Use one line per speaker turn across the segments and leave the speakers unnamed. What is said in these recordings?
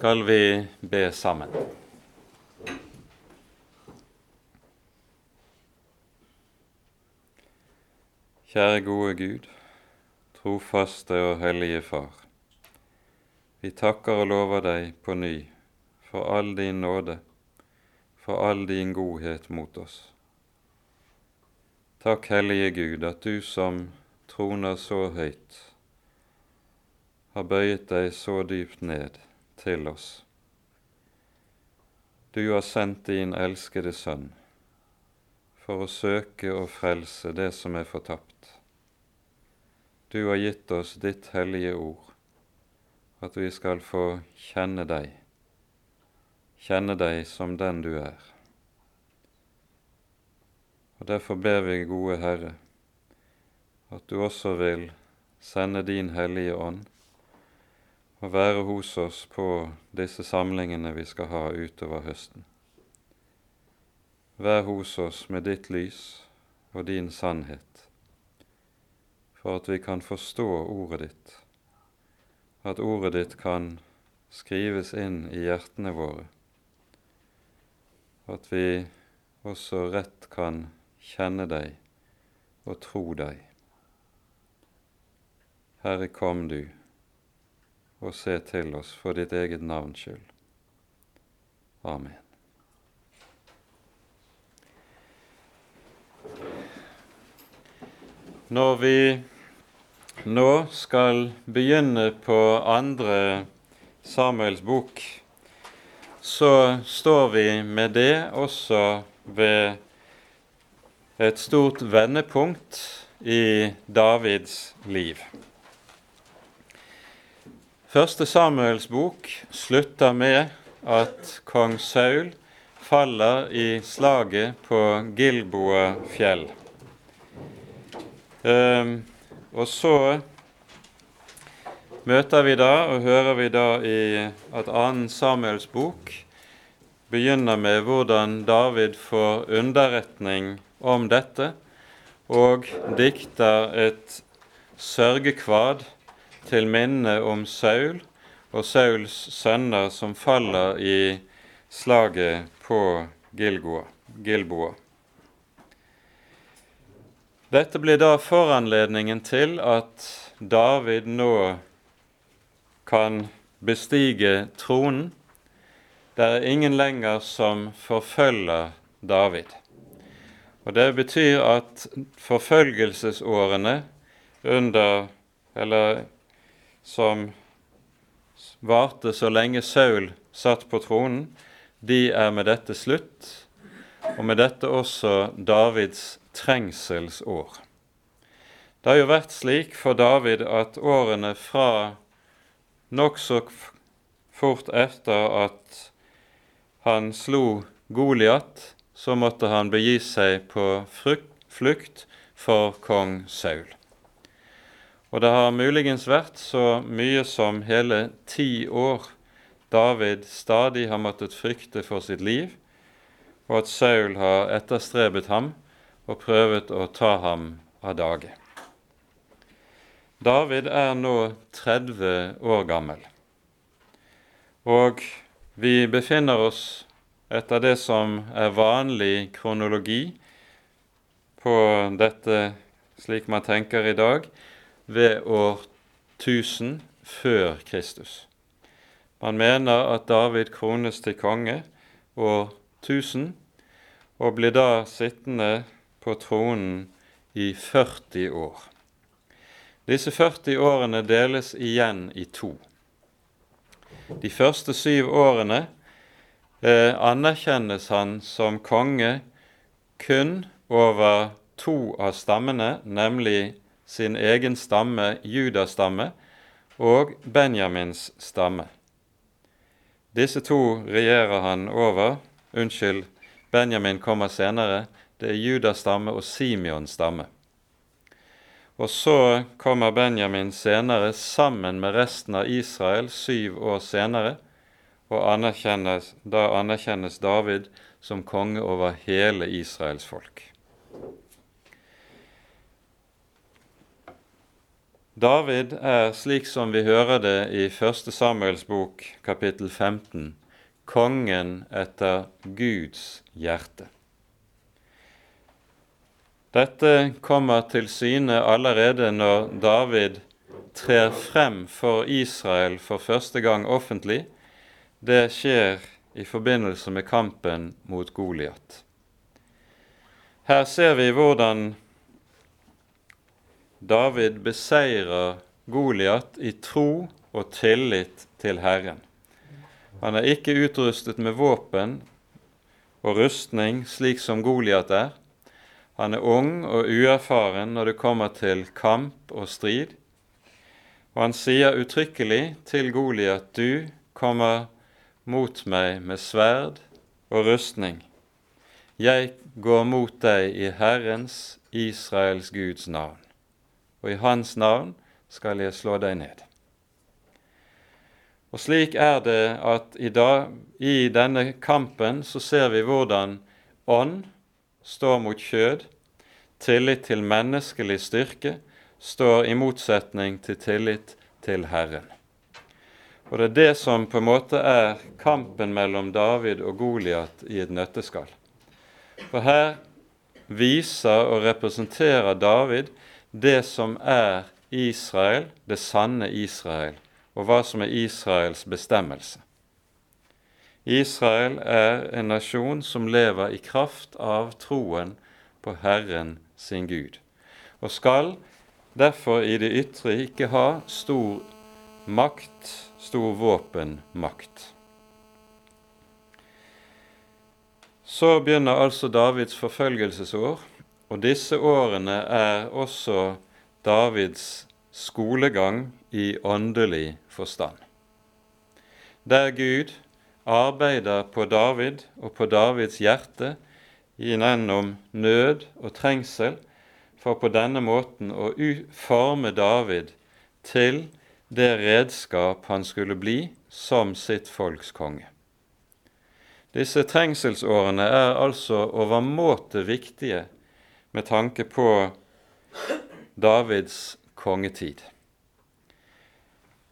skal vi be sammen. Kjære gode Gud, trofaste og hellige Far. Vi takker og lover deg på ny for all din nåde, for all din godhet mot oss. Takk, Hellige Gud, at du som troner så høyt, har bøyet deg så dypt ned til oss. Du har sendt din elskede Sønn for å søke og frelse det som er fortapt. Du har gitt oss ditt hellige ord, at vi skal få kjenne deg, kjenne deg som den du er. Og Derfor ber vi, gode Herre, at du også vil sende din Hellige Ånd og være hos oss på disse samlingene vi skal ha utover høsten. Vær hos oss med ditt lys og din sannhet, for at vi kan forstå ordet ditt, at ordet ditt kan skrives inn i hjertene våre, at vi også rett kan kjenne deg og tro deg. Herre, kom du og se til oss for ditt eget navns skyld. Amen. Når vi nå skal begynne på andre Samuels bok, så står vi med det også ved et stort vendepunkt i Davids liv. Første Samuels bok slutter med at kong Saul faller i slaget på Gilboa fjell. Um, og så møter vi da og hører vi da i at 2. Samuels bok begynner med hvordan David får underretning om dette, og dikter et sørgekvad til minne om Saul og Sauls sønner som faller i slaget på Gilboa. Gilboa. Dette blir da foranledningen til at David nå kan bestige tronen. Det er ingen lenger som forfølger David. Og Det betyr at forfølgelsesårene under Eller som varte så lenge Saul satt på tronen, de er med dette slutt, og med dette også Davids trengselsår. Det har jo vært slik for David at årene fra nokså fort etter at han slo Goliat, så måtte han begi seg på flukt for kong Saul. Og det har muligens vært så mye som hele ti år David stadig har måttet frykte for sitt liv, og at Saul har etterstrebet ham og prøvet å ta ham av dage. David er nå 30 år gammel, og vi befinner oss etter det som er vanlig kronologi på dette, slik man tenker i dag, ved år 1000 før Kristus. Man mener at David krones til konge år 1000, og blir da sittende på tronen i 40 år. Disse 40 årene deles igjen i to. De første syv årene eh, anerkjennes han som konge kun over to av stammene, nemlig sin egen stamme, Judas stamme, og Benjamins stamme. Disse to regjerer han over. Unnskyld, Benjamin kommer senere. Det er Judas stamme og Simeons stamme. Og så kommer Benjamin senere sammen med resten av Israel syv år senere, og anerkjennes, da anerkjennes David som konge over hele Israels folk. David er, slik som vi hører det i 1. Samuels bok kapittel 15, kongen etter Guds hjerte. Dette kommer til syne allerede når David trer frem for Israel for første gang offentlig. Det skjer i forbindelse med kampen mot Goliat. Her ser vi hvordan David beseirer Goliat i tro og tillit til Herren. Han er ikke utrustet med våpen og rustning slik som Goliat er. Han er ung og uerfaren når det kommer til kamp og strid. Og han sier uttrykkelig til Goliat, du kommer mot meg med sverd og rustning. Jeg går mot deg i Herrens, Israels Guds navn og i Hans navn skal jeg slå deg ned. Og slik er det at i, dag, i denne kampen så ser vi hvordan ånd står mot kjød, tillit til menneskelig styrke står i motsetning til tillit til Herren. Og det er det som på en måte er kampen mellom David og Goliat i et nøtteskall. For her viser og representerer David det som er Israel, det sanne Israel, og hva som er Israels bestemmelse. Israel er en nasjon som lever i kraft av troen på Herren sin Gud, og skal derfor i det ytre ikke ha stor makt, stor våpenmakt. Så begynner altså Davids forfølgelsesår, og disse årene er også Davids skolegang i åndelig forstand. Der Gud arbeider på David og på Davids hjerte gjennom nød og trengsel, for på denne måten å forme David til det redskap han skulle bli som sitt folks konge. Disse trengselsårene er altså overmåte viktige med tanke på Davids kongetid.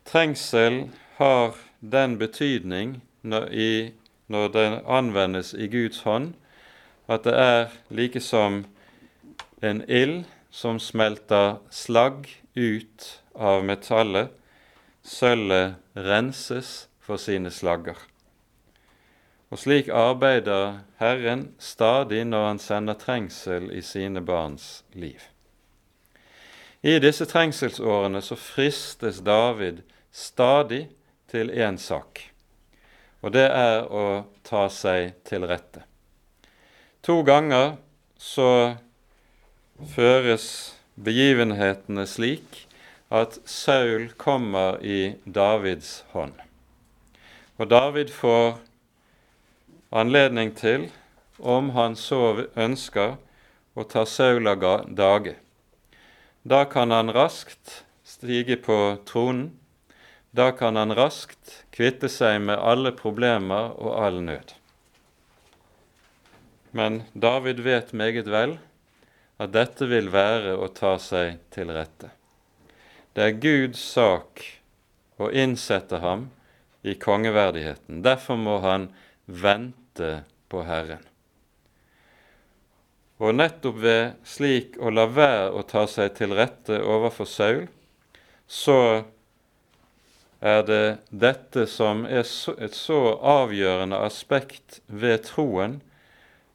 Trengsel har den betydning når, i, når den anvendes i Guds hånd, at det er like som en ild som smelter slagg ut av metallet. Sølvet renses for sine slagger. Og slik arbeider Herren stadig når han sender trengsel i sine barns liv. I disse trengselsårene så fristes David stadig til én sak, og det er å ta seg til rette. To ganger så føres begivenhetene slik at Saul kommer i Davids hånd. Og David får anledning til, om han så ønsker, å ta Saul av dage. Da kan han raskt stige på tronen. Da kan han raskt kvitte seg med alle problemer og all nød. Men David vet meget vel at dette vil være å ta seg til rette. Det er Guds sak å innsette ham i kongeverdigheten. Derfor må han vente på Herren. Og nettopp ved slik å la være å ta seg til rette overfor Saul, så er det dette som er et så avgjørende aspekt ved troen,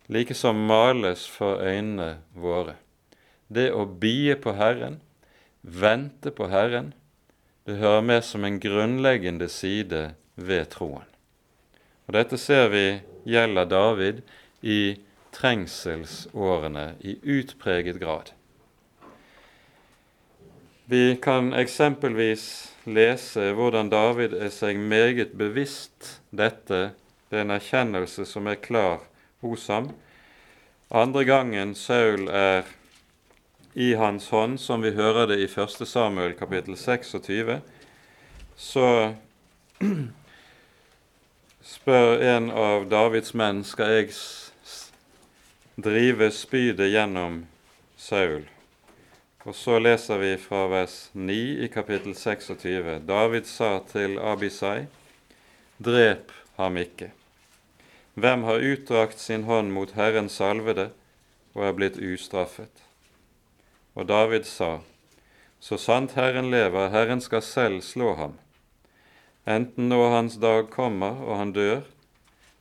like som males for øynene våre. Det å bie på Herren, vente på Herren, det hører med som en grunnleggende side ved troen. Og Dette ser vi gjelder David i trengselsårene i utpreget grad. Vi kan eksempelvis lese hvordan David er seg meget bevisst dette. Det er en erkjennelse som er klar hos ham. Andre gangen Saul er i hans hånd, som vi hører det i 1. Samuel kapittel 26, så spør en av Davids menn skal jeg drive spydet gjennom Saul. Og så leser vi fra vers 9 i kapittel 26. David sa til Abisai, drep ham ikke. Hvem har utdrakt sin hånd mot Herren salvede og er blitt ustraffet? Og David sa, Så sant Herren lever, Herren skal selv slå ham, enten nå hans dag kommer og han dør,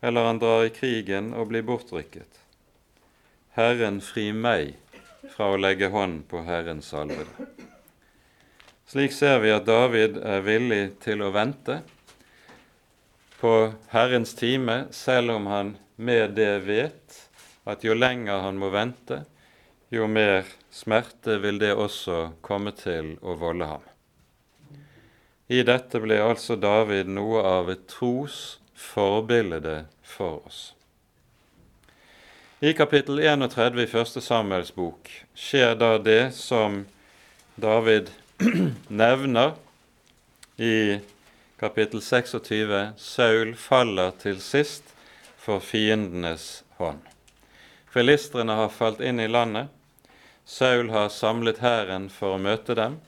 eller han drar i krigen og blir bortrykket. Herren fri meg fra å legge hånd på Herrens salvede. Slik ser vi at David er villig til å vente på Herrens time, selv om han med det vet at jo lenger han må vente, jo mer smerte vil det også komme til å volde ham. I dette ble altså David noe av et tros forbilde for oss. I kapittel 31 i første Samuels bok skjer da det som David nevner i kapittel 26. Saul faller til sist for fiendenes hånd. Filistrene har falt inn i landet. Saul har samlet hæren for å møte dem.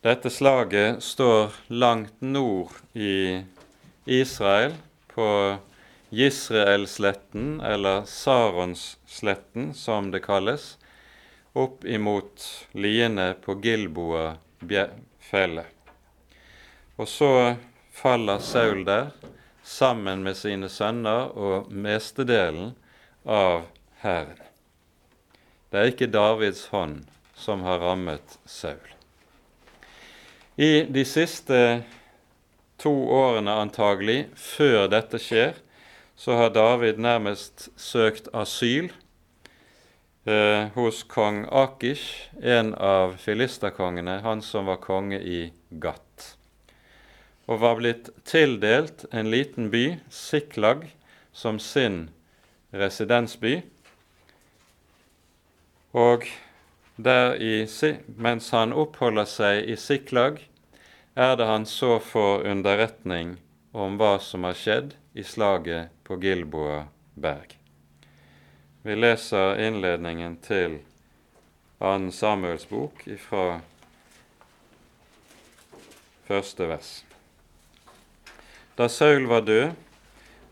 Dette slaget står langt nord i Israel, på Gisraelsletten, eller Saronssletten som det kalles, opp imot liene på Gilboa-fjellet. Og så faller Saul der sammen med sine sønner og mestedelen av hæren. Det er ikke Davids hånd som har rammet Saul. I de siste to årene antagelig før dette skjer, så har David nærmest søkt asyl eh, hos kong Akish, en av filisterkongene, han som var konge i Gat, og var blitt tildelt en liten by, Siklag, som sin residensby. Og i, mens han oppholder seg i Siklag, er det han så får underretning om hva som har skjedd i slaget på Gilboa berg. Vi leser innledningen til 2. Samuels bok fra første vers. Da Saul var død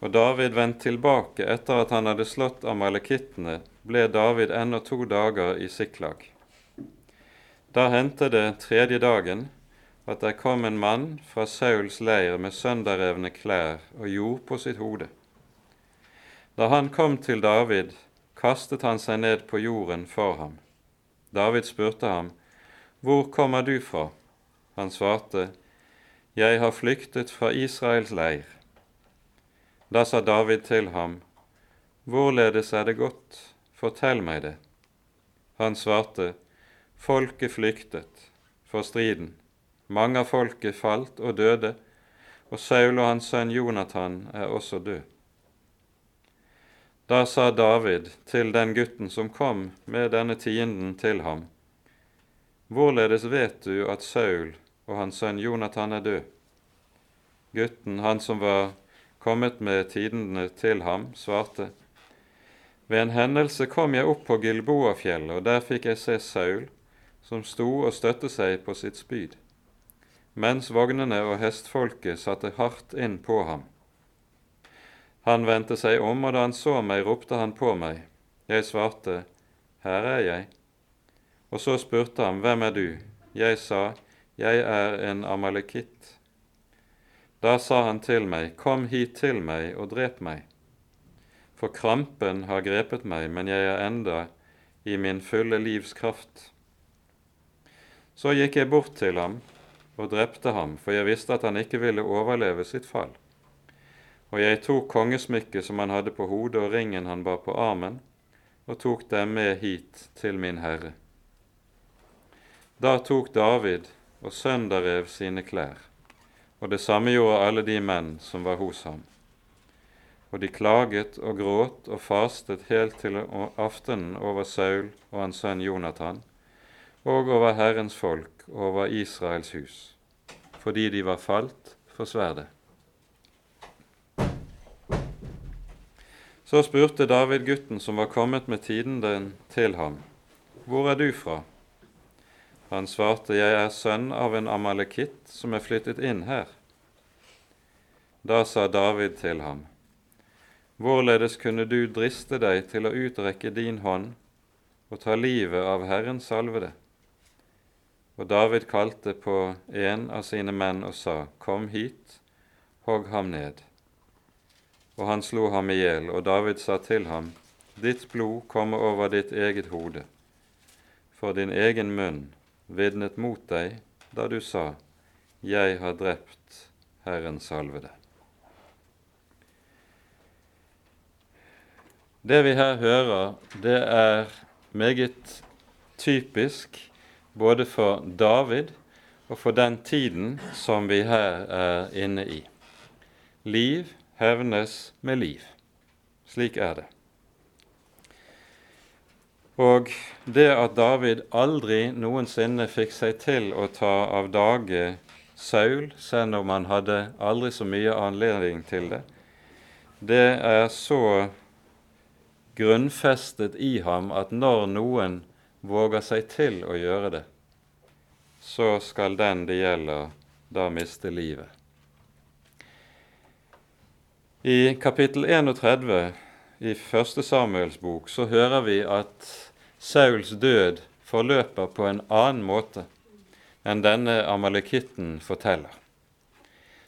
og David vendte tilbake etter at han hadde slått amalekittene, ble David ennå to dager i Siklag. Da hendte det tredje dagen at der kom en mann fra Sauls leir med sønderrevne klær og jord på sitt hode. Da han kom til David, kastet han seg ned på jorden for ham. David spurte ham, Hvor kommer du fra? Han svarte, Jeg har flyktet fra Israels leir. Da sa David til ham, Hvorledes er det gått? Fortell meg det. Han svarte, Folket flyktet for striden. Mange av folket falt og døde, og Saul og hans sønn Jonathan er også død. Da sa David til den gutten som kom med denne tienden til ham, Hvorledes vet du at Saul og hans sønn Jonathan er død? Gutten, han som var kommet med tidene til ham, svarte, Ved en hendelse kom jeg opp på Gilboafjellet, og der fikk jeg se Saul, som sto og støtte seg på sitt spyd mens vognene og hestfolket satte hardt inn på ham. Han vendte seg om, og da han så meg, ropte han på meg. Jeg svarte, Her er jeg. Og så spurte han, Hvem er du? Jeg sa, Jeg er en amalekitt. Da sa han til meg, Kom hit til meg og drep meg. For krampen har grepet meg, men jeg er enda i min fulle livs kraft. Så gikk jeg bort til ham og drepte ham, for jeg visste at han ikke ville overleve sitt fall. Og jeg tok kongesmykket som han hadde på hodet, og ringen han bar på armen, og tok dem med hit til min herre. Da tok David og sønderrev sine klær, og det samme gjorde alle de menn som var hos ham. Og de klaget og gråt og fastet helt til aftenen over Saul og hans sønn Jonathan, og over Herrens folk over Israels hus, fordi de var falt for sverdet. Så spurte David gutten som var kommet med tidenden til ham, Hvor er du fra? Han svarte, Jeg er sønn av en amalekitt som er flyttet inn her. Da sa David til ham, Hvorledes kunne du driste deg til å utrekke din hånd og ta livet av Herren salvede? Og David kalte på en av sine menn og sa, Kom hit, hogg ham ned. Og han slo ham i hjel, og David sa til ham, Ditt blod kommer over ditt eget hode, for din egen munn vitnet mot deg da du sa, Jeg har drept Herren salvede. Det vi her hører, det er meget typisk både for David og for den tiden som vi her er inne i. Liv hevnes med liv. Slik er det. Og det at David aldri noensinne fikk seg til å ta av dage Saul, selv om han hadde aldri så mye anledning til det, det er så grunnfestet i ham at når noen våger seg til å gjøre det, så skal den det gjelder, da miste livet. I kapittel 31 i første Samuels bok så hører vi at Sauls død forløper på en annen måte enn denne amalekitten forteller.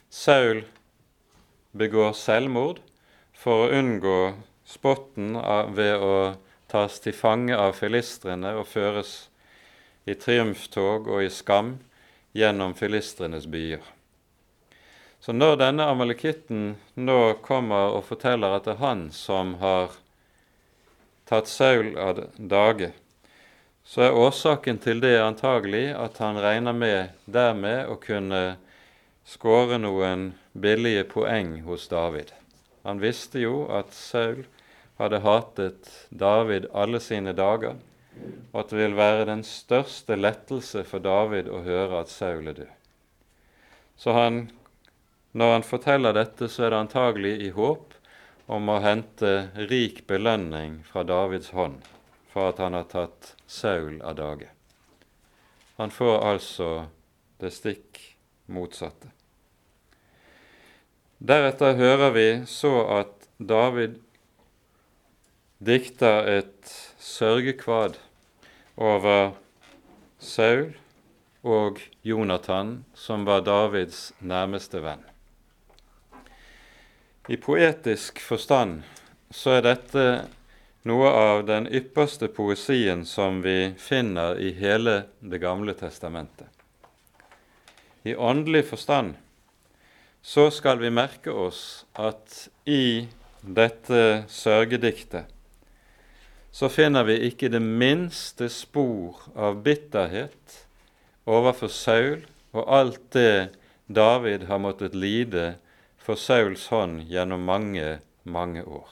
Saul begår selvmord for å unngå spotten ved å tas til fange av filistrene og føres i triumftog og i skam gjennom filistrenes byer. Så når denne amalekitten nå kommer og forteller at det er han som har tatt Saul av dage, så er årsaken til det antagelig at han regner med dermed å kunne skåre noen billige poeng hos David. Han visste jo at Saul hadde hatet David alle sine dager, og at det vil være den største lettelse for David å høre at Saul er død. Så han når han forteller dette, så er det antagelig i håp om å hente rik belønning fra Davids hånd for at han har tatt Saul av dage. Han får altså det stikk motsatte. Deretter hører vi så at David dikter et sørgekvad over Saul og Jonathan, som var Davids nærmeste venn. I poetisk forstand så er dette noe av den ypperste poesien som vi finner i hele Det gamle testamentet. I åndelig forstand så skal vi merke oss at i dette sørgediktet så finner vi ikke det minste spor av bitterhet overfor Saul og alt det David har måttet lide for Sauls hånd gjennom mange, mange år.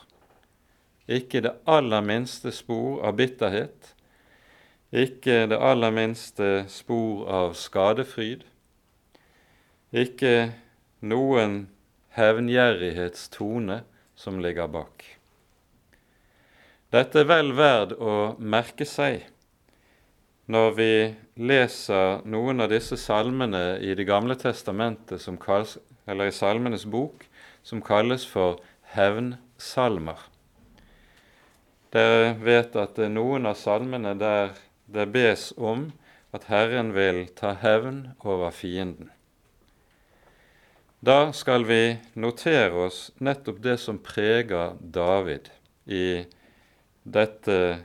Ikke det aller minste spor av bitterhet, ikke det aller minste spor av skadefryd, ikke noen hevngjerrighetstone som ligger bak. Dette er vel verd å merke seg når vi leser noen av disse salmene i Det gamle testamentet kalles, eller i Salmenes bok, som kalles for hevnsalmer. Dere vet at det er noen av salmene der det bes om at Herren vil ta hevn over fienden. Da skal vi notere oss nettopp det som preger David i dette,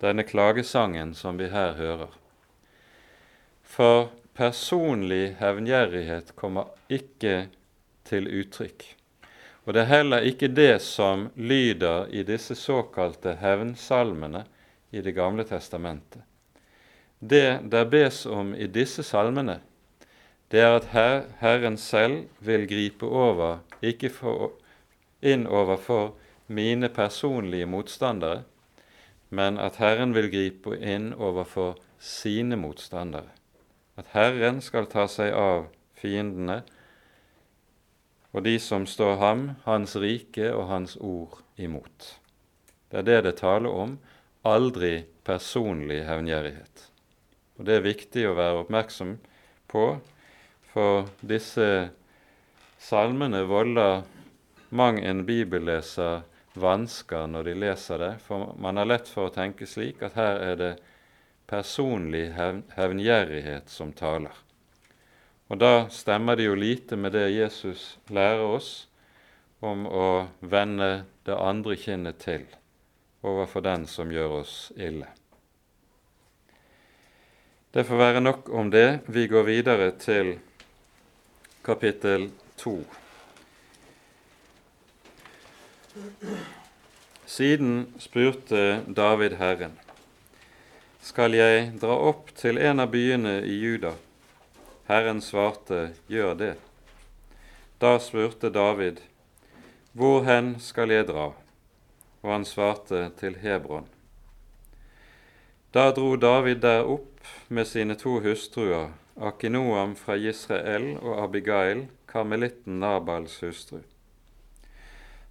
denne klagesangen som vi her hører. For personlig hevngjerrighet kommer ikke til uttrykk. Og det er heller ikke det som lyder i disse såkalte hevnsalmene i Det gamle testamentet. Det der bes om i disse salmene, det er at Herren selv vil gripe over, ikke for, inn overfor mine personlige motstandere, men at Herren vil gripe inn overfor sine motstandere at Herren skal ta seg av fiendene og de som står ham, hans rike og hans ord imot. Det er det det taler om, aldri personlig hevngjerrighet. Og det er viktig å være oppmerksom på, for disse salmene volder mang en bibelleser vansker når de leser det, for man har lett for å tenke slik at her er det personlig hevngjerrighet som taler. Og da stemmer det jo lite med det Jesus lærer oss om å vende det andre kinnet til overfor den som gjør oss ille. Det får være nok om det. Vi går videre til kapittel to. Siden spurte David Herren, skal jeg dra opp til en av byene i Juda? Herren svarte, gjør det. Da spurte David, hvor hen skal jeg dra? Og han svarte, til Hebron. Da dro David der opp med sine to hustruer, Akinoam fra Israel og Abigail, karmelitten Nabals hustru.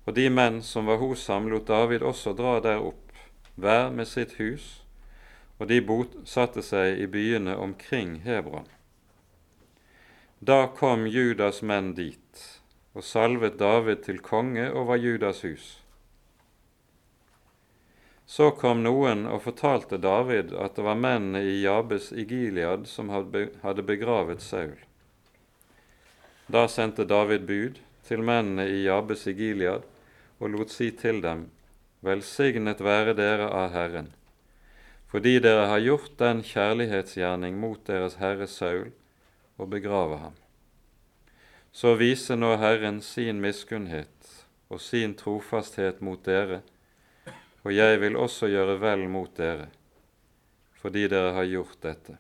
Og de menn som var hos ham, lot David også dra der opp, hver med sitt hus, og de bosatte seg i byene omkring Hebron. Da kom Judas menn dit og salvet David til konge over Judas hus. Så kom noen og fortalte David at det var mennene i Jabes i Gilead som hadde begravet Saul. Da sendte David bud til mennene i Jabes i Gilead og lot si til dem, Velsignet være dere av Herren, fordi dere har gjort den kjærlighetsgjerning mot deres herre Saul og begrave ham. Så viser nå Herren sin miskunnhet og sin trofasthet mot dere, og jeg vil også gjøre vel mot dere, fordi dere har gjort dette.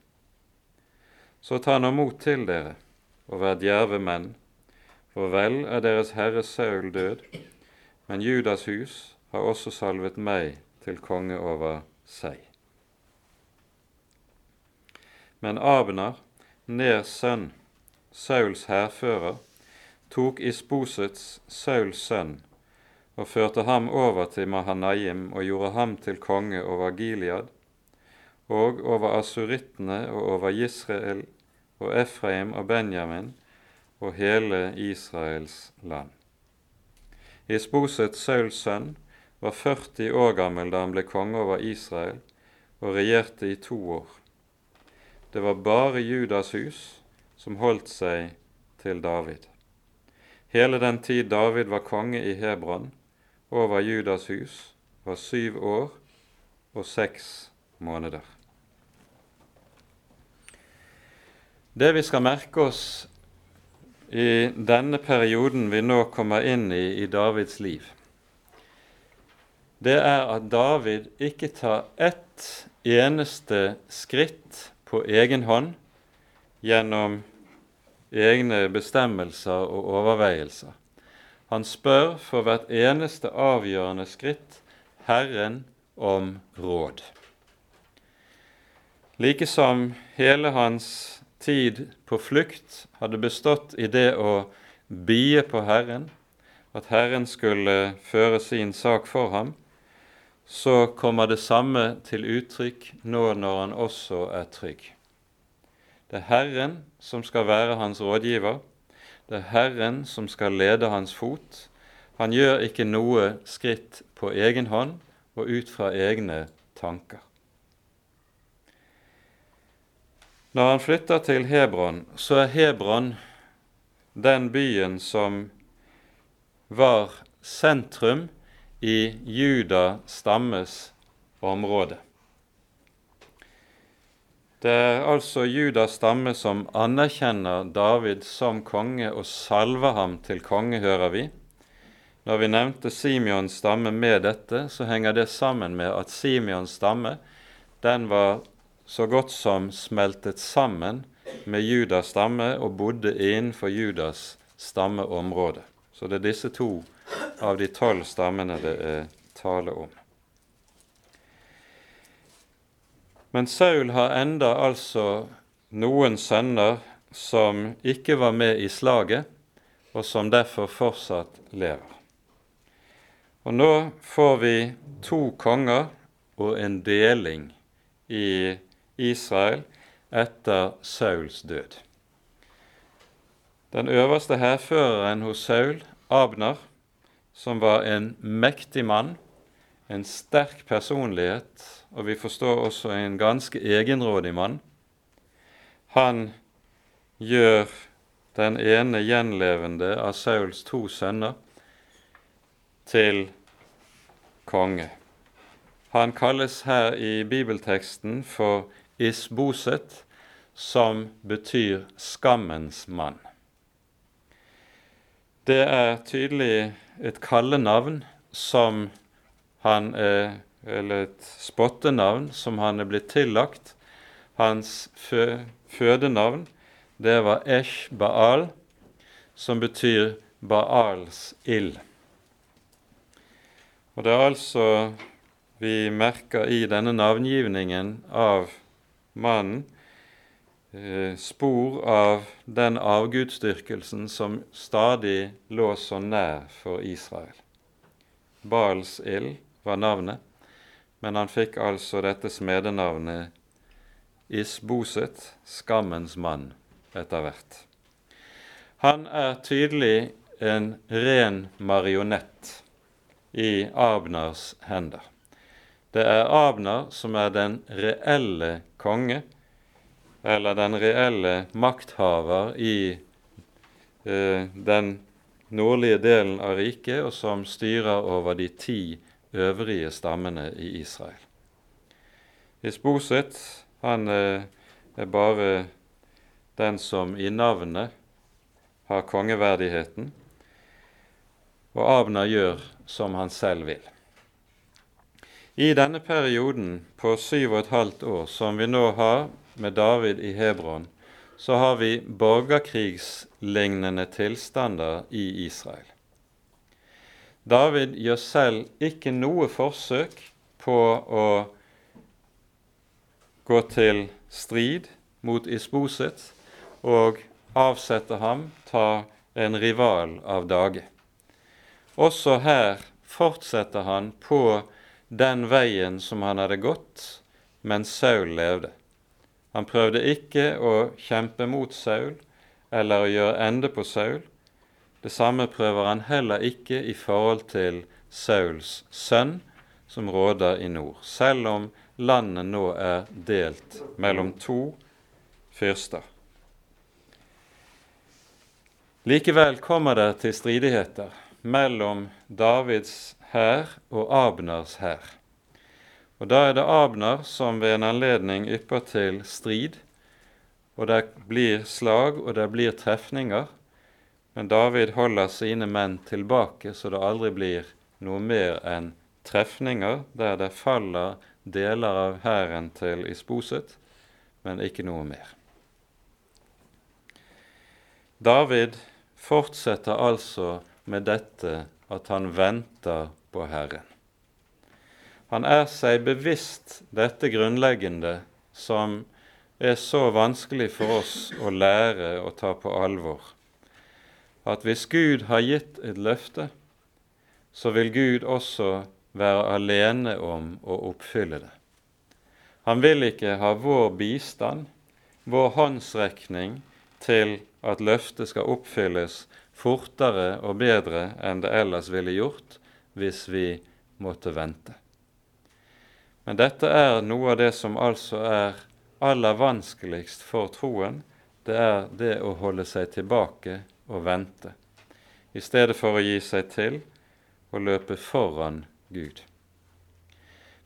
Så ta nå mot til dere og vær djerve menn, for vel er deres herre Saul død, men Judas hus har også salvet meg til konge over seg. Men Abner, Ners sønn, Sauls hærfører, tok Isbosets, Sauls sønn, og førte ham over til Mahanaim og gjorde ham til konge over Gilead, og over asurittene og over Israel og Efraim og Benjamin og hele Israels land. Isboset, Sauls sønn, var 40 år gammel da han ble konge over Israel og regjerte i to år. Det var bare Judas hus som holdt seg til David. Hele den tid David var konge i Hebron over Judas hus, var syv år og seks måneder. Det vi skal merke oss i denne perioden vi nå kommer inn i i Davids liv, det er at David ikke tar ett eneste skritt på egen hånd gjennom egne bestemmelser og overveielser. Han spør for hvert eneste avgjørende skritt Herren om råd. Like som hele hans tid på flukt hadde bestått i det å bie på Herren, at Herren skulle føre sin sak for ham, så kommer det samme til uttrykk nå når han også er trygg. Det er Herren som skal være hans rådgiver. Det er Herren som skal lede hans fot. Han gjør ikke noe skritt på egen hånd og ut fra egne tanker. Når han flytter til Hebron, så er Hebron den byen som var sentrum i Juda stammes område. Det er altså Judas stamme som anerkjenner David som konge og salver ham til konge, hører vi. Når vi nevnte Simeons stamme med dette, så henger det sammen med at Simeons stamme den var så godt som smeltet sammen med Judas stamme og bodde innenfor Judas stammeområde. Så det er disse to av de tolv stammene det er tale om. Men Saul har enda altså noen sønner som ikke var med i slaget, og som derfor fortsatt lever. Og nå får vi to konger og en deling i Israel etter Sauls død. Den øverste hærføreren hos Saul, Abner, som var en mektig mann, en sterk personlighet, og vi forstår også en ganske egenrådig mann, han gjør den ene gjenlevende av Sauls to sønner til konge. Han kalles her i bibelteksten for Isboset, som betyr skammens mann. Det er tydelig et kallenavn som han er Eller et spottenavn som han er blitt tillagt. Hans fø, fødenavn, det var Esh Baal, som betyr Baals ild. Og det er altså vi merker i denne navngivningen av mannen eh, spor av den avgudsdyrkelsen som stadig lå så nær for Israel. Baals ild var navnet, men han fikk altså dette smedenavnet Isboset, skammens mann, etter hvert. Han er tydelig en ren marionett i Abners hender. Det er Abner som er den reelle konge, eller den reelle makthaver i eh, den nordlige delen av riket, og som styrer over de ti øvrige stammene i Israel. Isboset han eh, er bare den som i navnet har kongeverdigheten, og Abner gjør som han selv vil. I denne perioden på syv og et halvt år som vi nå har med David i Hebron, så har vi borgerkrigslignende tilstander i Israel. David gjør selv ikke noe forsøk på å gå til strid mot Isboset og avsette ham, ta en rival av dage. Også her fortsetter han på den veien som han hadde gått mens Saul levde. Han prøvde ikke å kjempe mot Saul eller å gjøre ende på Saul. Det samme prøver han heller ikke i forhold til Sauls sønn, som råder i nord, selv om landet nå er delt mellom to fyrster. Likevel kommer det til stridigheter mellom Davids hær og Abners hær. Og Da er det Abner som ved en anledning ypper til strid, og det blir slag og det blir trefninger, men David holder sine menn tilbake, så det aldri blir noe mer enn trefninger der det faller deler av hæren til Isboset, men ikke noe mer. David fortsetter altså med dette at han venter på Herren. Han er seg bevisst dette grunnleggende som er så vanskelig for oss å lære og ta på alvor, at hvis Gud har gitt et løfte, så vil Gud også være alene om å oppfylle det. Han vil ikke ha vår bistand, vår håndsrekning, til at løftet skal oppfylles fortere og bedre enn det ellers ville gjort hvis vi måtte vente. Men dette er noe av det som altså er aller vanskeligst for troen. Det er det å holde seg tilbake og vente, i stedet for å gi seg til og løpe foran Gud.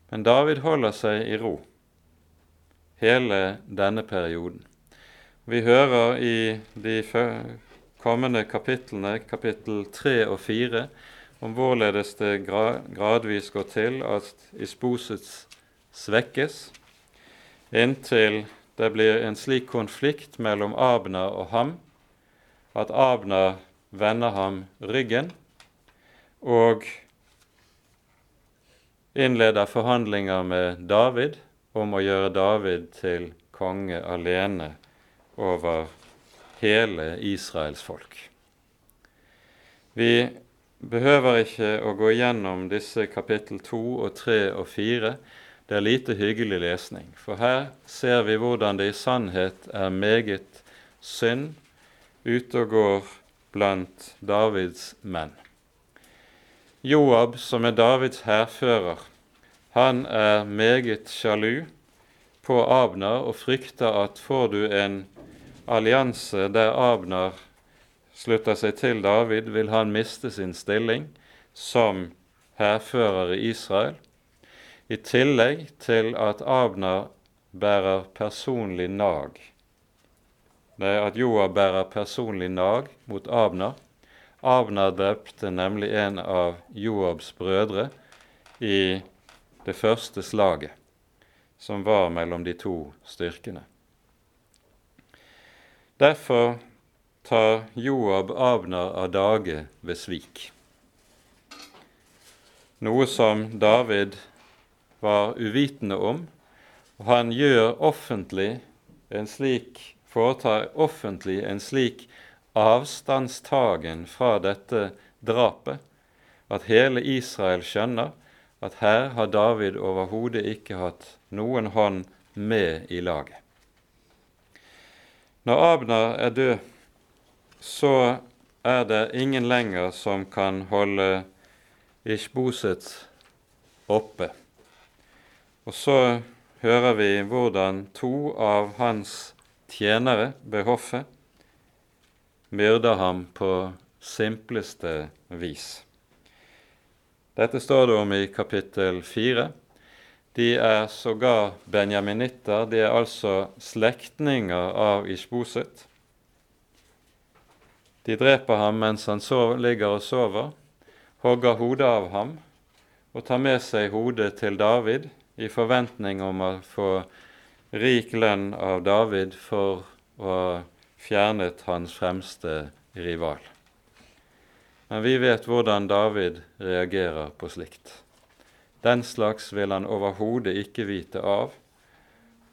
Men David holder seg i ro hele denne perioden. Vi hører i de kommende kapitlene, kapittel 3 og 4, om hvorledes det gradvis går til at Isbosets svekkes, inntil det blir en slik konflikt mellom Abner og ham at Abner vender ham ryggen og innleder forhandlinger med David om å gjøre David til konge alene over hele Israels folk. Vi behøver ikke å gå gjennom disse kapittel 2 og 3 og 4, det er lite hyggelig lesning. For her ser vi hvordan det i sannhet er meget synd ute og går blant Davids menn. Joab, som er Davids hærfører, han er meget sjalu på Abner og frykter at får du en allianse der Abner slutter seg til David, vil han miste sin stilling som hærfører i Israel, i tillegg til at Abner bærer personlig nag. Er at Joab bærer personlig nag mot Abner. Abner drepte nemlig en av Joabs brødre i det første slaget som var mellom de to styrkene. Derfor tar Joab Abner av dage ved svik, noe som David var uvitende om, og han gjør offentlig en slik, foretar offentlig en slik avstandstagen fra dette drapet at hele Israel skjønner at her har David overhodet ikke hatt noen hånd med i laget. Når Abner er død, så er det ingen lenger som kan holde Ishboset oppe. Og så hører vi hvordan to av hans tjenere ved hoffet myrder ham på simpleste vis. Dette står det om i kapittel 4. De er sågar benjaminitter, de er altså slektninger av Ishboset. De dreper ham mens han sover, ligger og sover, hogger hodet av ham og tar med seg hodet til David i forventning om å få rik lønn av David for å ha fjernet hans fremste rival. Men vi vet hvordan David reagerer på slikt. Den slags vil han overhodet ikke vite av,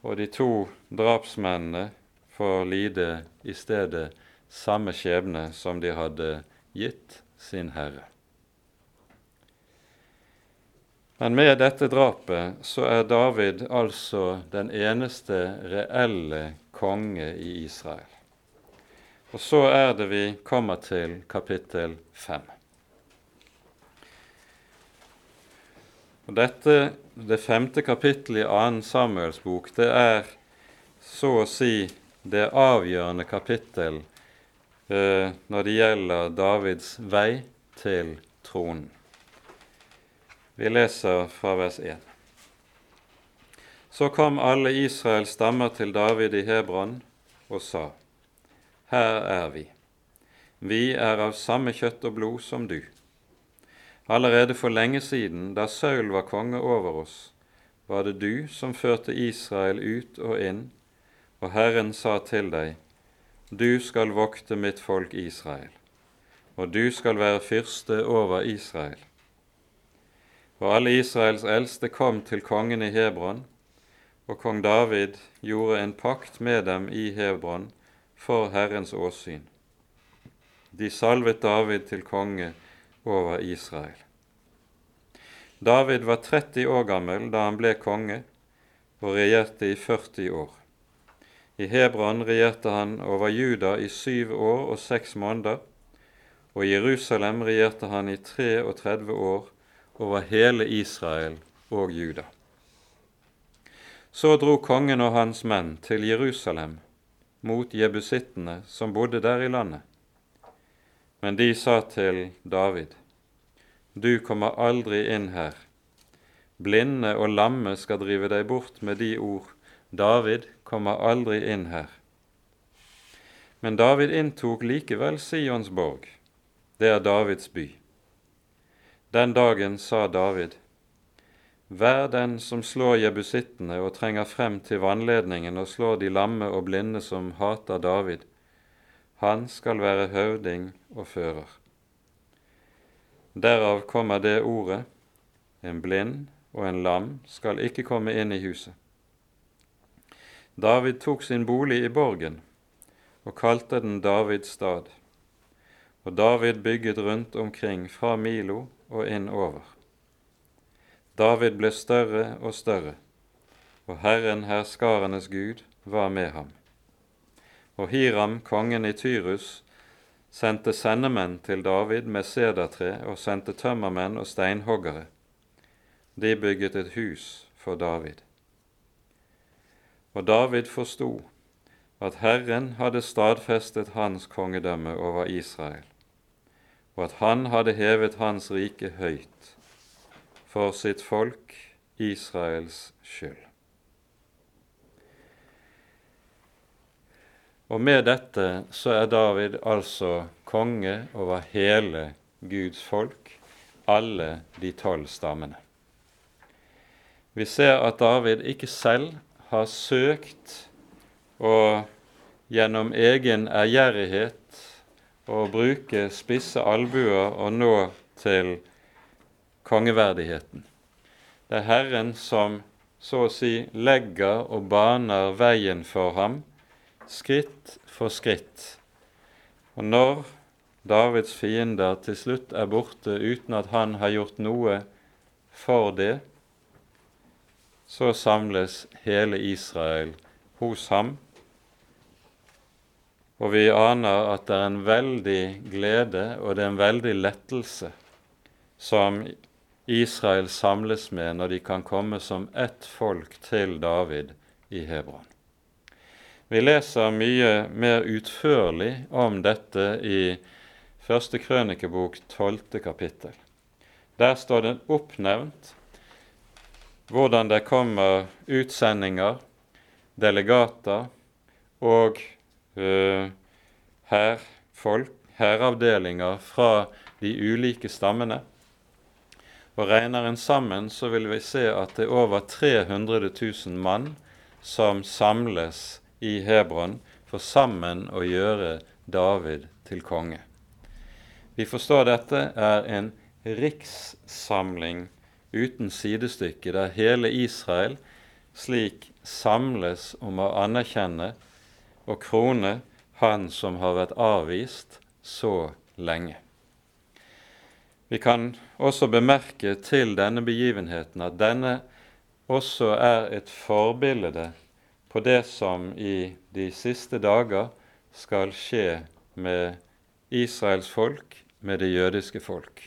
og de to drapsmennene får lide i stedet samme skjebne som de hadde gitt sin herre. Men med dette drapet så er David altså den eneste reelle konge i Israel. Og så er det vi kommer til kapittel fem. Og dette, Det femte kapittelet i 2. Samuels bok, det er så å si det avgjørende kapittel eh, når det gjelder Davids vei til tronen. Vi leser fra vers 1. Så kom alle Israels stammer til David i Hebron og sa:" her er vi. Vi er av samme kjøtt og blod som du. Allerede for lenge siden, da Saul var konge over oss, var det du som førte Israel ut og inn, og Herren sa til deg, Du skal vokte mitt folk Israel, og du skal være fyrste over Israel. Og alle Israels eldste kom til kongen i Hebron, og kong David gjorde en pakt med dem i Hebron for Herrens åsyn. De salvet David til konge over Israel. David var 30 år gammel da han ble konge, og regjerte i 40 år. I Hebron regjerte han over Juda i syv år og seks måneder, og i Jerusalem regjerte han i 33 år over hele Israel og Juda. Så dro kongen og hans menn til Jerusalem mot jebusittene som bodde der i landet. Men de sa til David, Du kommer aldri inn her. Blinde og lamme skal drive deg bort med de ord. David kommer aldri inn her. Men David inntok likevel Sions borg. Det er Davids by. Den dagen sa David, Vær den som slår jebusittene og trenger frem til vannledningen og slår de lamme og blinde som hater David. Han skal være høvding og fører. Derav kommer det ordet, en blind og en lam skal ikke komme inn i huset. David tok sin bolig i borgen og kalte den Davids stad. Og David bygget rundt omkring fra Milo og innover. David ble større og større, og Herren herskarenes Gud var med ham. Og Hiram, kongen i Tyrus, sendte sendemenn til David med sedertre og sendte tømmermenn og steinhoggere. De bygget et hus for David. Og David forsto at Herren hadde stadfestet hans kongedømme over Israel, og at han hadde hevet hans rike høyt for sitt folk Israels skyld. Og med dette så er David altså konge over hele Guds folk, alle de tolv stammene. Vi ser at David ikke selv har søkt og gjennom egen ærgjerrighet å bruke spisse albuer og nå til kongeverdigheten. Det er Herren som så å si legger og baner veien for ham, skritt for skritt. Og når Davids fiender til slutt er borte uten at han har gjort noe for det, så samles hele Israel hos ham og vi aner at det er en veldig glede og det er en veldig lettelse som Israel samles med når de kan komme som ett folk til David i Hebron. Vi leser mye mer utførlig om dette i første krønikebok, tolvte kapittel. Der står det oppnevnt hvordan det kommer utsendinger, delegater og uh, hærfolk, hæravdelinger fra de ulike stammene. Og Regner en sammen, så vil vi se at det er over 300 000 mann som samles i Hebron for sammen å gjøre David til konge. Vi forstår dette er en rikssamling uten sidestykke, der hele Israel slik samles om å anerkjenne og krone han som har vært avvist så lenge. Vi kan også bemerke til denne begivenheten at denne også er et forbilde på det som i de siste dager skal skje med Israels folk, med det jødiske folk.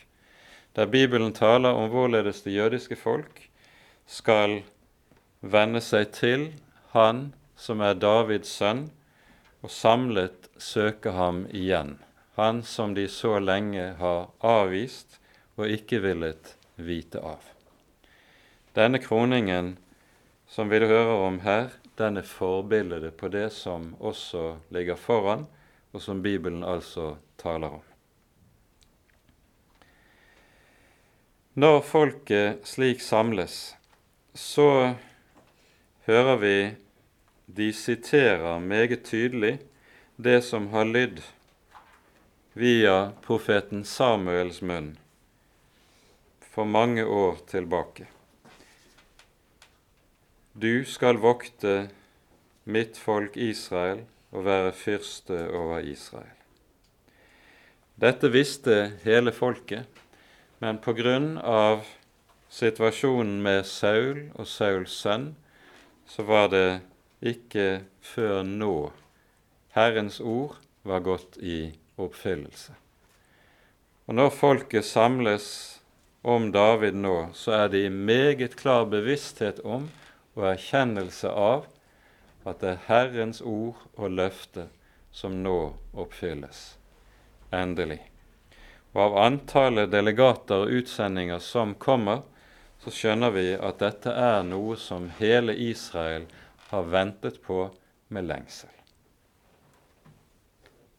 Der Bibelen taler om hvorledes det jødiske folk skal vende seg til Han som er Davids sønn, og samlet søke ham igjen, han som de så lenge har avvist og ikke villet vite av. Denne kroningen som vi hører om her, den er forbildet på det som også ligger foran, og som Bibelen altså taler om. Når folket slik samles, så hører vi de siterer meget tydelig det som har lydd via profeten Samuels munn for mange år tilbake. Du skal vokte mitt folk Israel og være fyrste over Israel. Dette visste hele folket, men på grunn av situasjonen med Saul og Sauls sønn, så var det ikke før nå Herrens ord var gått i oppfyllelse. Og Når folket samles om David nå, så er det i meget klar bevissthet om og erkjennelse av at det er Herrens ord og løfte som nå oppfylles. Endelig. Og av antallet delegater og utsendinger som kommer, så skjønner vi at dette er noe som hele Israel har ventet på med lengsel.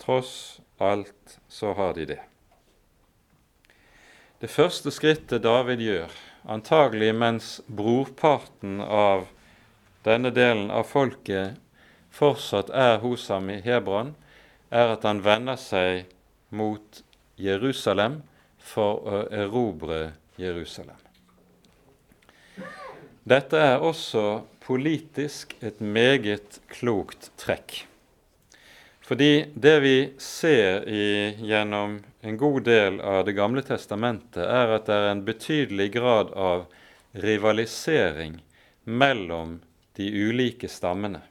Tross alt så har de det. Det første skrittet David gjør, antagelig mens brorparten av denne delen av folket fortsatt er hos ham i Hebron, er at han vender seg mot Jerusalem for å erobre Jerusalem. Dette er også politisk et meget klokt trekk. Fordi det vi ser i, gjennom en god del av Det gamle testamentet, er at det er en betydelig grad av rivalisering mellom de ulike stammene.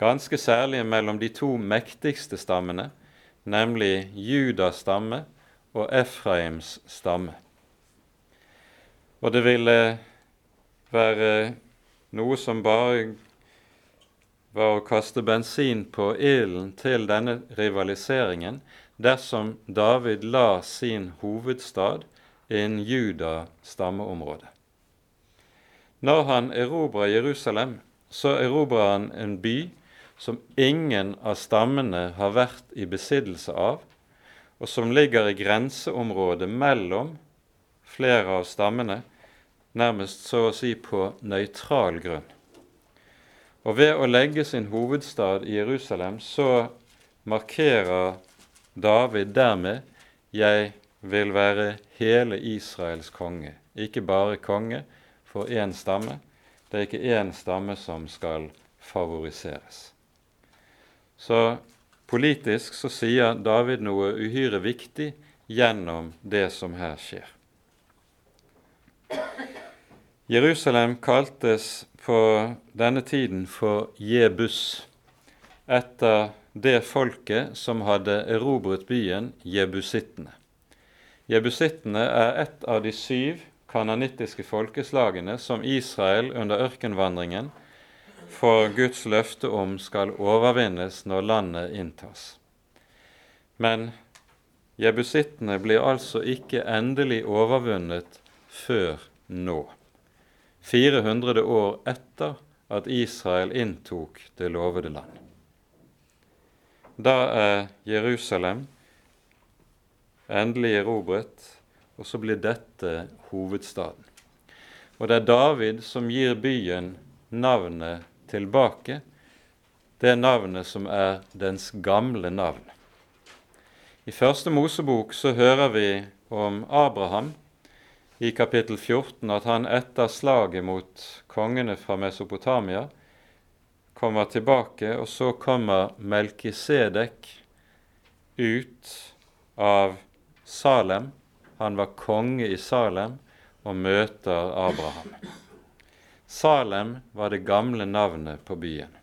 Ganske særlig mellom de to mektigste stammene, nemlig Judas stamme og Efraims stamme. Og det ville være noe som bare var å kaste bensin på ilden til denne rivaliseringen dersom David la sin hovedstad innen Juda stammeområde. Når han erobrer Jerusalem, så erobrer han en by som ingen av stammene har vært i besittelse av, og som ligger i grenseområdet mellom flere av stammene, nærmest så å si på nøytral grunn. Og ved å legge sin hovedstad i Jerusalem så markerer David dermed 'Jeg vil være hele Israels konge'. Ikke bare konge for én stamme. Det er ikke én stamme som skal favoriseres. Så politisk så sier David noe uhyre viktig gjennom det som her skjer. Jerusalem kaltes på denne tiden for Jebus, etter det folket som hadde erobret byen jebusittene. Jebusittene er et av de syv kananittiske folkeslagene som Israel under ørkenvandringen for Guds løfte om skal overvinnes når landet inntas. Men jebusittene blir altså ikke endelig overvunnet før nå. 400 år etter at Israel inntok det lovede land. Da er Jerusalem endelig erobret, og så blir dette hovedstaden. Og det er David som gir byen navnet tilbake, det navnet som er dens gamle navn. I første Mosebok så hører vi om Abraham i kapittel 14 at han etter slaget mot kongene fra Mesopotamia kommer tilbake, og så kommer Melkisedek ut av Salem. Han var konge i Salem og møter Abraham. Salem var det gamle navnet på byen.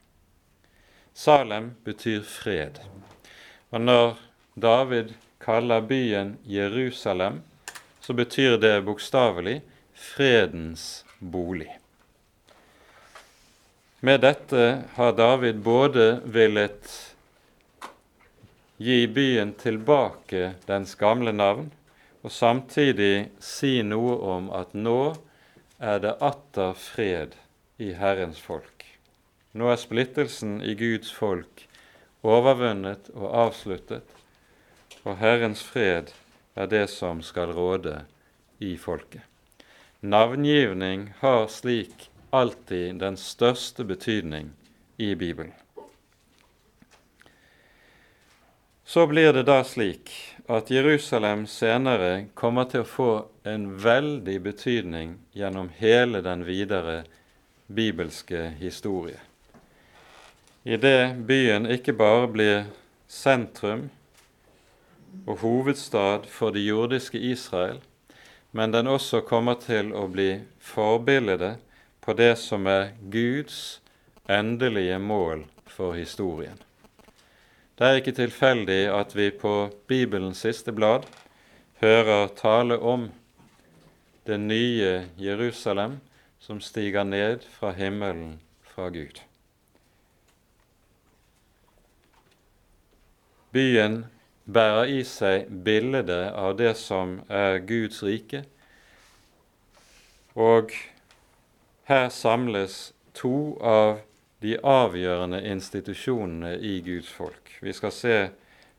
Salem betyr fred. Og når David kaller byen Jerusalem, så betyr det bokstavelig fredens bolig. Med dette har David både villet gi byen tilbake dens gamle navn, og samtidig si noe om at nå er det atter fred i Herrens folk. Nå er splittelsen i Guds folk overvunnet og avsluttet, og Herrens fred er det som skal råde i folket. Navngivning har slik alltid den største betydning i Bibelen. Så blir det da slik at Jerusalem senere kommer til å få en veldig betydning gjennom hele den videre bibelske historie. I det byen ikke bare blir sentrum og hovedstad for det jordiske Israel, men den også kommer til å bli forbildet på det som er Guds endelige mål for historien. Det er ikke tilfeldig at vi på Bibelens siste blad hører tale om det nye Jerusalem som stiger ned fra himmelen fra Gud. Byen bærer i seg bildet av det som er Guds rike. Og her samles to av de avgjørende institusjonene i Guds folk. Vi skal se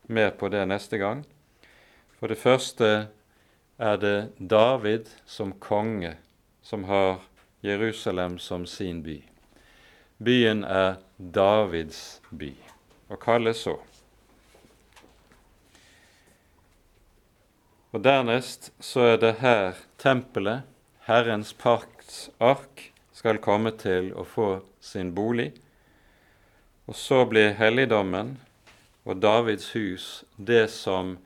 mer på det neste gang. For det første er det David som konge som har Jerusalem som sin by. Byen er Davids by og kalles så. Og dernest så er det her tempelet, Herrens pakts ark, skal komme til å få sin bolig. Og så blir helligdommen og Davids hus det som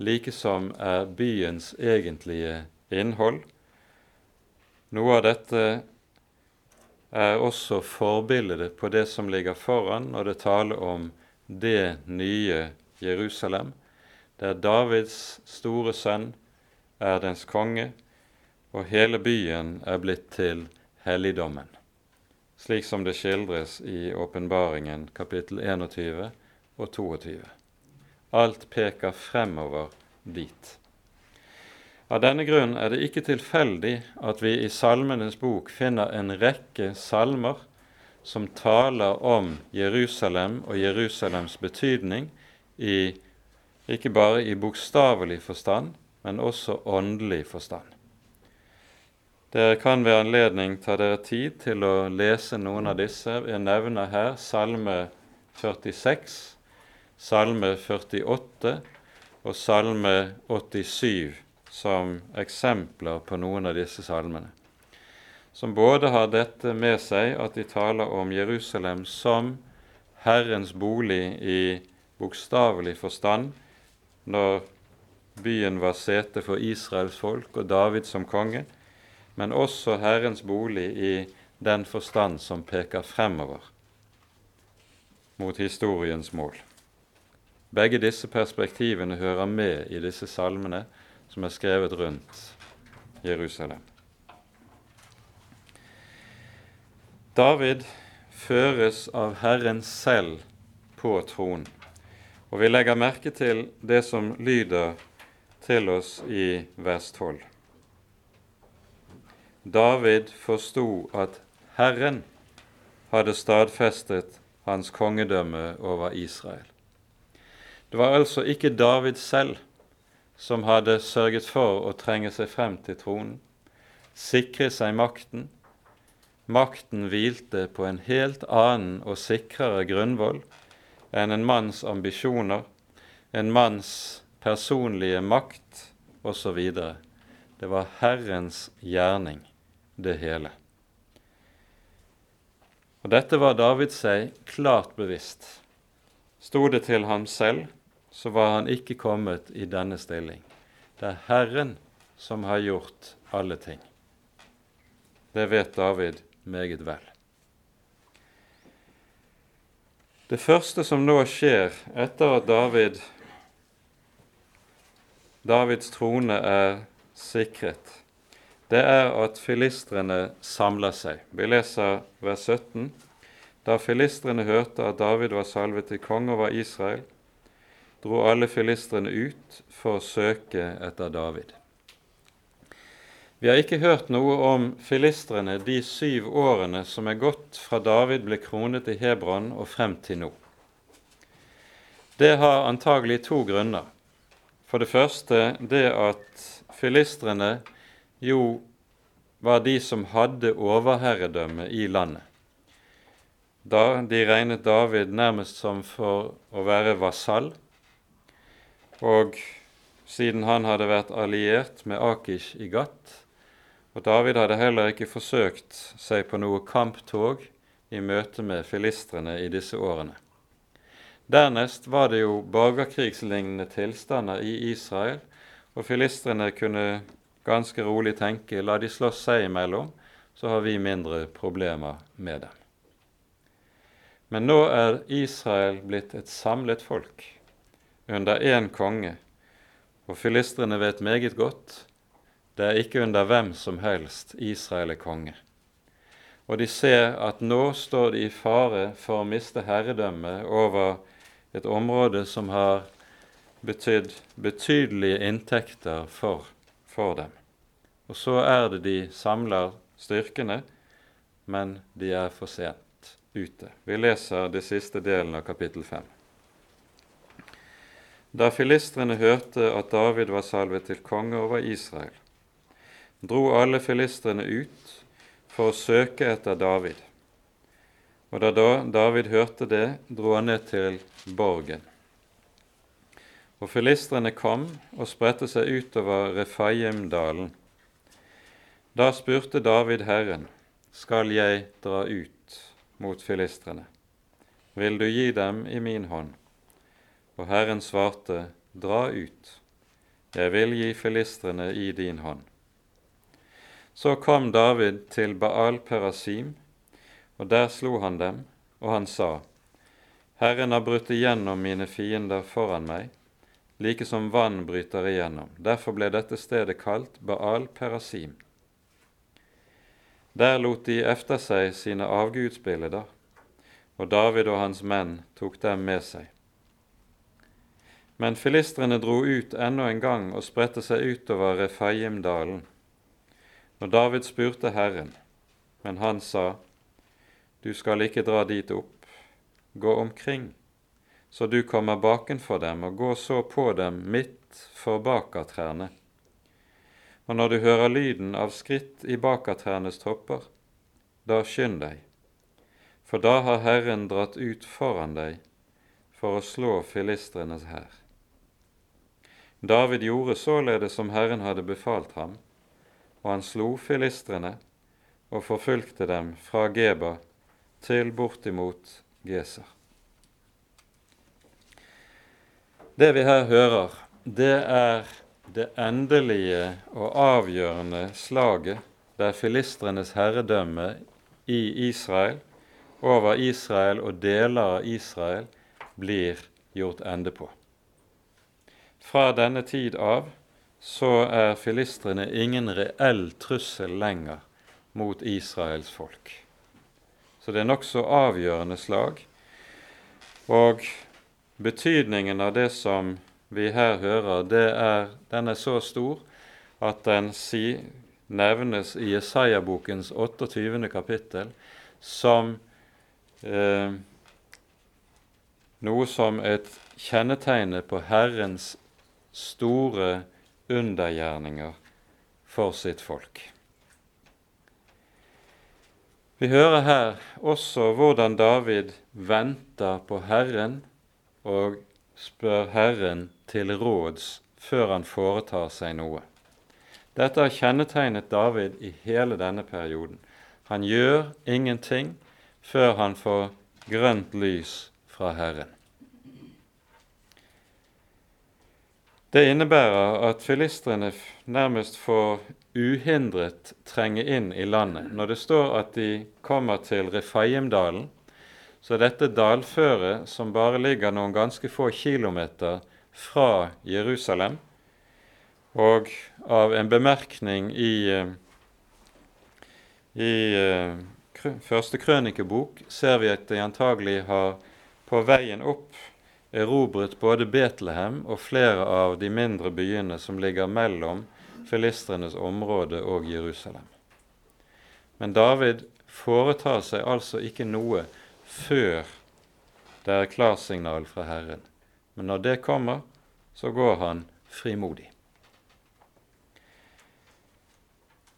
likesom er byens egentlige innhold. Noe av dette er også forbildet på det som ligger foran når det taler om det nye Jerusalem, der Davids store sønn er dens konge, og hele byen er blitt til helligdommen, slik som det skildres i Åpenbaringen kapittel 21 og 22. Alt peker fremover dit. Av denne grunn er det ikke tilfeldig at vi i Salmenes bok finner en rekke salmer som taler om Jerusalem og Jerusalems betydning i, ikke bare i bokstavelig forstand, men også åndelig forstand. Dere kan ved anledning ta dere tid til å lese noen av disse. Jeg nevner her Salme 46, Salme 48 og Salme 87 som eksempler på noen av disse salmene, som både har dette med seg at de taler om Jerusalem som Herrens bolig i bokstavelig forstand, når byen var sete for Israels folk og David som konge, men også Herrens bolig i den forstand som peker fremover mot historiens mål. Begge disse perspektivene hører med i disse salmene, som er skrevet rundt Jerusalem. David føres av Herren selv på tronen. Og vi legger merke til det som lyder til oss i vers 12. David forsto at Herren hadde stadfestet hans kongedømme over Israel. Det var altså ikke David selv som hadde sørget for å trenge seg frem til tronen, sikre seg makten. Makten hvilte på en helt annen og sikrere grunnvoll enn en manns ambisjoner, en manns personlige makt osv. Det var Herrens gjerning, det hele. Og Dette var David seg klart bevisst. Sto det til ham selv, så var han ikke kommet i denne stilling. Det er Herren som har gjort alle ting. Det vet David meget vel. Det første som nå skjer etter at David, Davids trone er sikret, det er at filistrene samler seg. Vi leser vers 17. Da filistrene hørte at David var salvet til konge over Israel, dro alle filistrene ut for å søke etter David. Vi har ikke hørt noe om filistrene de syv årene som er gått fra David ble kronet i Hebron og frem til nå. Det har antagelig to grunner. For det første det at filistrene jo var de som hadde overherredømme i landet. Da de regnet David nærmest som for å være vasall, og siden han hadde vært alliert med Akish i Gat, og David hadde heller ikke forsøkt seg på noe kamptog i møte med filistrene i disse årene. Dernest var det jo borgerkrigslignende tilstander i Israel, og filistrene kunne ganske rolig tenke la de slåss seg imellom, så har vi mindre problemer med dem. Men nå er Israel blitt et samlet folk under én konge, og filistrene vet meget godt det er ikke under hvem som helst Israel er konge. Og de ser at nå står de i fare for å miste herredømmet over et område som har betydd betydelige inntekter for, for dem. Og så er det de samler styrkene, men de er for sent ute. Vi leser det siste delen av kapittel 5. Da filistrene hørte at David var salvet til konge over Israel, dro alle filistrene ut for å søke etter David. Og da David hørte det, dro han ned til borgen. Og filistrene kom og spredte seg utover Refaimdalen. Da spurte David Herren, skal jeg dra ut mot filistrene? Vil du gi dem i min hånd? Og Herren svarte, Dra ut, jeg vil gi filistrene i din hånd. Så kom David til Baal Perasim, og der slo han dem, og han sa, Herren har brutt igjennom mine fiender foran meg, like som vann bryter igjennom. Derfor ble dette stedet kalt Baal Perasim. Der lot de efter seg sine avgudsbilder, og David og hans menn tok dem med seg. Men filistrene dro ut ennå en gang og spredte seg utover Refaimdalen. Og David spurte Herren, men han sa, Du skal ikke dra dit opp, gå omkring, så du kommer bakenfor dem, og gå så på dem midt for bakertrærne. Og når du hører lyden av skritt i bakertrærnes topper, da skynd deg, for da har Herren dratt ut foran deg for å slå filistrenes hær. David gjorde således som Herren hadde befalt ham, og han slo filistrene og forfulgte dem fra Geba til bortimot Geser. Det vi her hører, det er det endelige og avgjørende slaget der filistrenes herredømme i Israel, over Israel og deler av Israel, blir gjort ende på. Fra denne tid av så er filistrene ingen reell trussel lenger mot Israels folk. Så det er nokså avgjørende slag. Og betydningen av det som vi her hører, er, den er så stor at den si, nevnes i Jesaja-bokens 28. kapittel som eh, noe som et kjennetegn på Herrens store undergjerninger for sitt folk. Vi hører her også hvordan David venter på Herren og spør Herren til råds før han foretar seg noe. Dette har kjennetegnet David i hele denne perioden. Han gjør ingenting før han får grønt lys fra Herren. Det innebærer at filistrene nærmest får uhindret trenge inn i landet. Når det står at de kommer til Refaimdalen, så er dette dalføret som bare ligger noen ganske få kilometer fra Jerusalem. Og av en bemerkning i, eh, i eh, første krønikebok ser vi at de antagelig har på veien opp erobret både Betlehem og flere av de mindre byene som ligger mellom filistrenes område og Jerusalem. Men David foretar seg altså ikke noe før det er klarsignal fra Herren. Men når det kommer, så går han frimodig.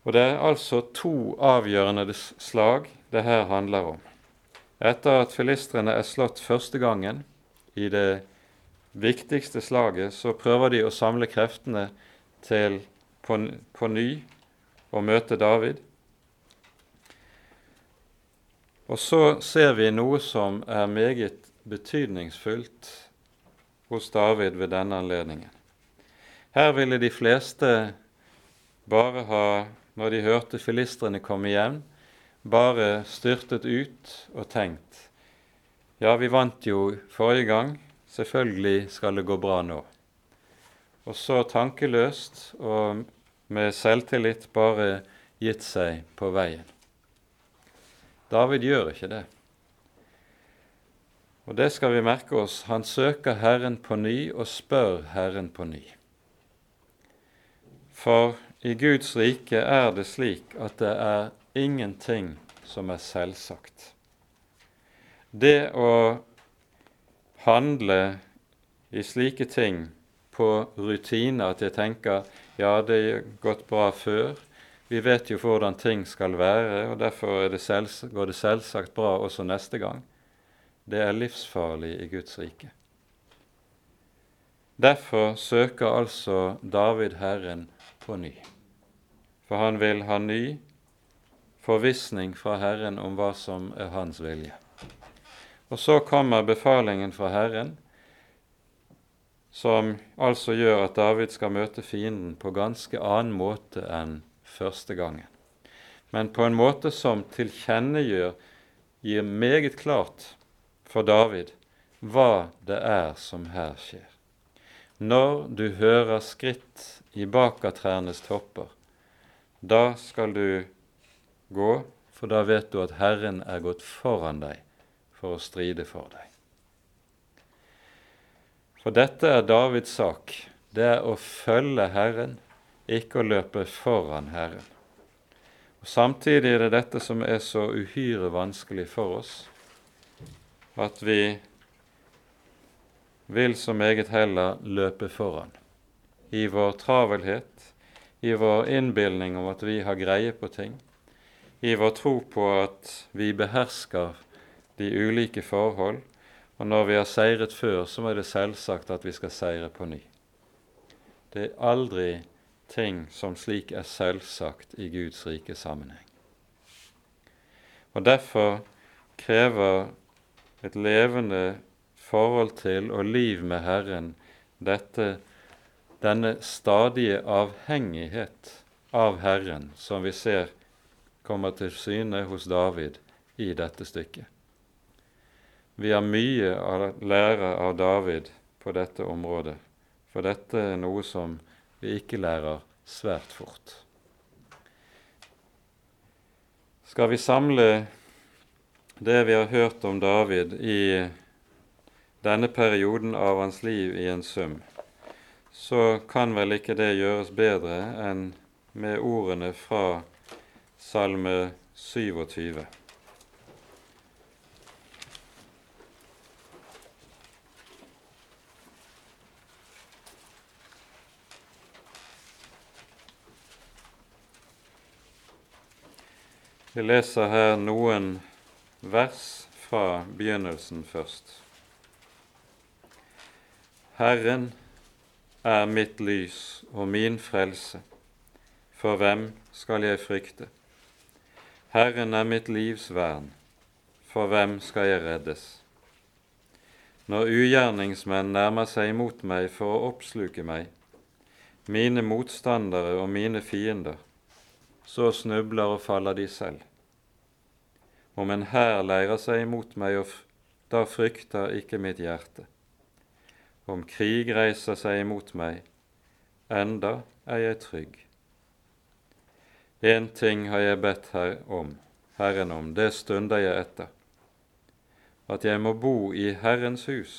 Og Det er altså to avgjørende slag det her handler om. Etter at filistrene er slått første gangen, i det viktigste slaget, så prøver de å samle kreftene til på, på ny å møte David. Og så ser vi noe som er meget betydningsfullt hos David ved denne anledningen. Her ville de fleste bare ha, når de hørte filistrene komme hjem, bare styrtet ut og tenkt ja, vi vant jo forrige gang. Selvfølgelig skal det gå bra nå. Og så tankeløst og med selvtillit bare gitt seg på veien. David gjør ikke det. Og det skal vi merke oss. Han søker Herren på ny og spør Herren på ny. For i Guds rike er det slik at det er ingenting som er selvsagt. Det å handle i slike ting på rutine, at jeg tenker ja, det har gått bra før, vi vet jo hvordan ting skal være, og derfor det går det selvsagt bra også neste gang, det er livsfarlig i Guds rike. Derfor søker altså David Herren på ny, for han vil ha ny forvissning fra Herren om hva som er hans vilje. Og så kommer befalingen fra Herren, som altså gjør at David skal møte fienden på ganske annen måte enn første gangen. Men på en måte som tilkjennegjør gir meget klart for David hva det er som her skjer. Når du hører skritt i bakatrærnes topper, da skal du gå, for da vet du at Herren er gått foran deg for å stride for deg. For dette er Davids sak. Det er å følge Herren, ikke å løpe foran Herren. Og Samtidig er det dette som er så uhyre vanskelig for oss, at vi vil så meget heller løpe foran. I vår travelhet, i vår innbilning om at vi har greie på ting, i vår tro på at vi behersker de ulike forhold, og når vi har seiret før, så er det selvsagt at vi skal seire på ny. Det er aldri ting som slik er selvsagt i Guds rike sammenheng. Og Derfor krever et levende forhold til og liv med Herren dette, denne stadige avhengighet av Herren som vi ser kommer til syne hos David i dette stykket. Vi har mye å lære av David på dette området, for dette er noe som vi ikke lærer svært fort. Skal vi samle det vi har hørt om David i denne perioden av hans liv i en sum, så kan vel ikke det gjøres bedre enn med ordene fra Salme 27. Vi leser her noen vers fra begynnelsen først. Herren er mitt lys og min frelse, for hvem skal jeg frykte? Herren er mitt livs vern, for hvem skal jeg reddes? Når ugjerningsmenn nærmer seg imot meg for å oppsluke meg, mine motstandere og mine fiender, så snubler og faller de selv. Om en hær leirer seg imot meg, da frykter ikke mitt hjerte. Om krig reiser seg imot meg, enda er jeg trygg. Én ting har jeg bedt her om, Herren om, det stunder jeg etter, at jeg må bo i Herrens hus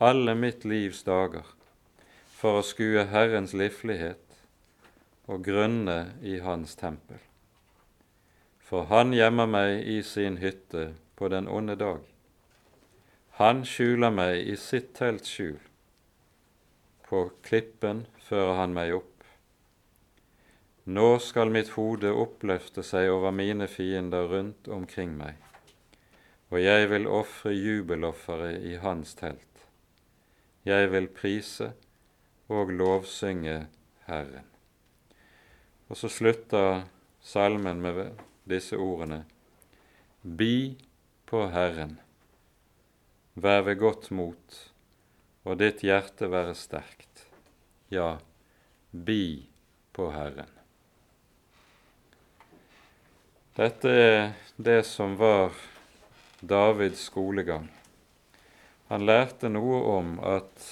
alle mitt livs dager, for å skue Herrens livlighet og grunne i Hans tempel. For Han gjemmer meg i sin hytte på den onde dag. Han skjuler meg i sitt telt skjul. På klippen fører han meg opp. Nå skal mitt hode oppløfte seg over mine fiender rundt omkring meg, og jeg vil ofre jubelofferet i hans telt. Jeg vil prise og lovsynge Herren. Og så slutter salmen med disse ordene. Bi på Herren, vær ved godt mot, og ditt hjerte være sterkt. Ja, bi på Herren. Dette er det som var Davids skolegang. Han lærte noe om at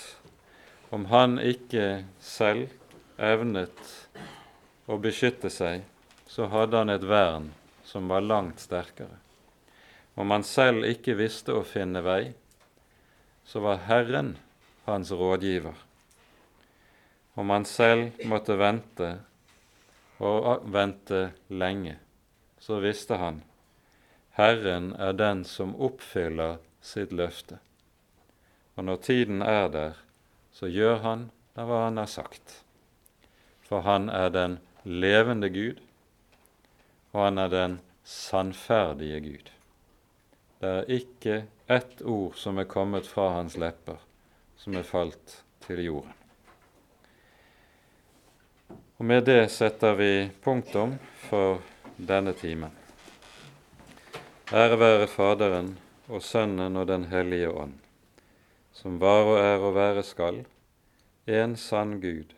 om han ikke selv evnet å beskytte seg, så hadde han et vern som var langt sterkere. Om han selv ikke visste å finne vei, så var Herren hans rådgiver. Om han selv måtte vente, og vente lenge, så visste han Herren er den som oppfyller sitt løfte. Og når tiden er der, så gjør han det hva han har sagt. For han er den levende Gud, og han er den sannferdige Gud. Det er ikke ett ord som er kommet fra hans lepper, som er falt til jorden. Og Med det setter vi punktum for denne timen. Ære være Faderen og Sønnen og Den hellige ånd, som var og er og være skal, en sann Gud,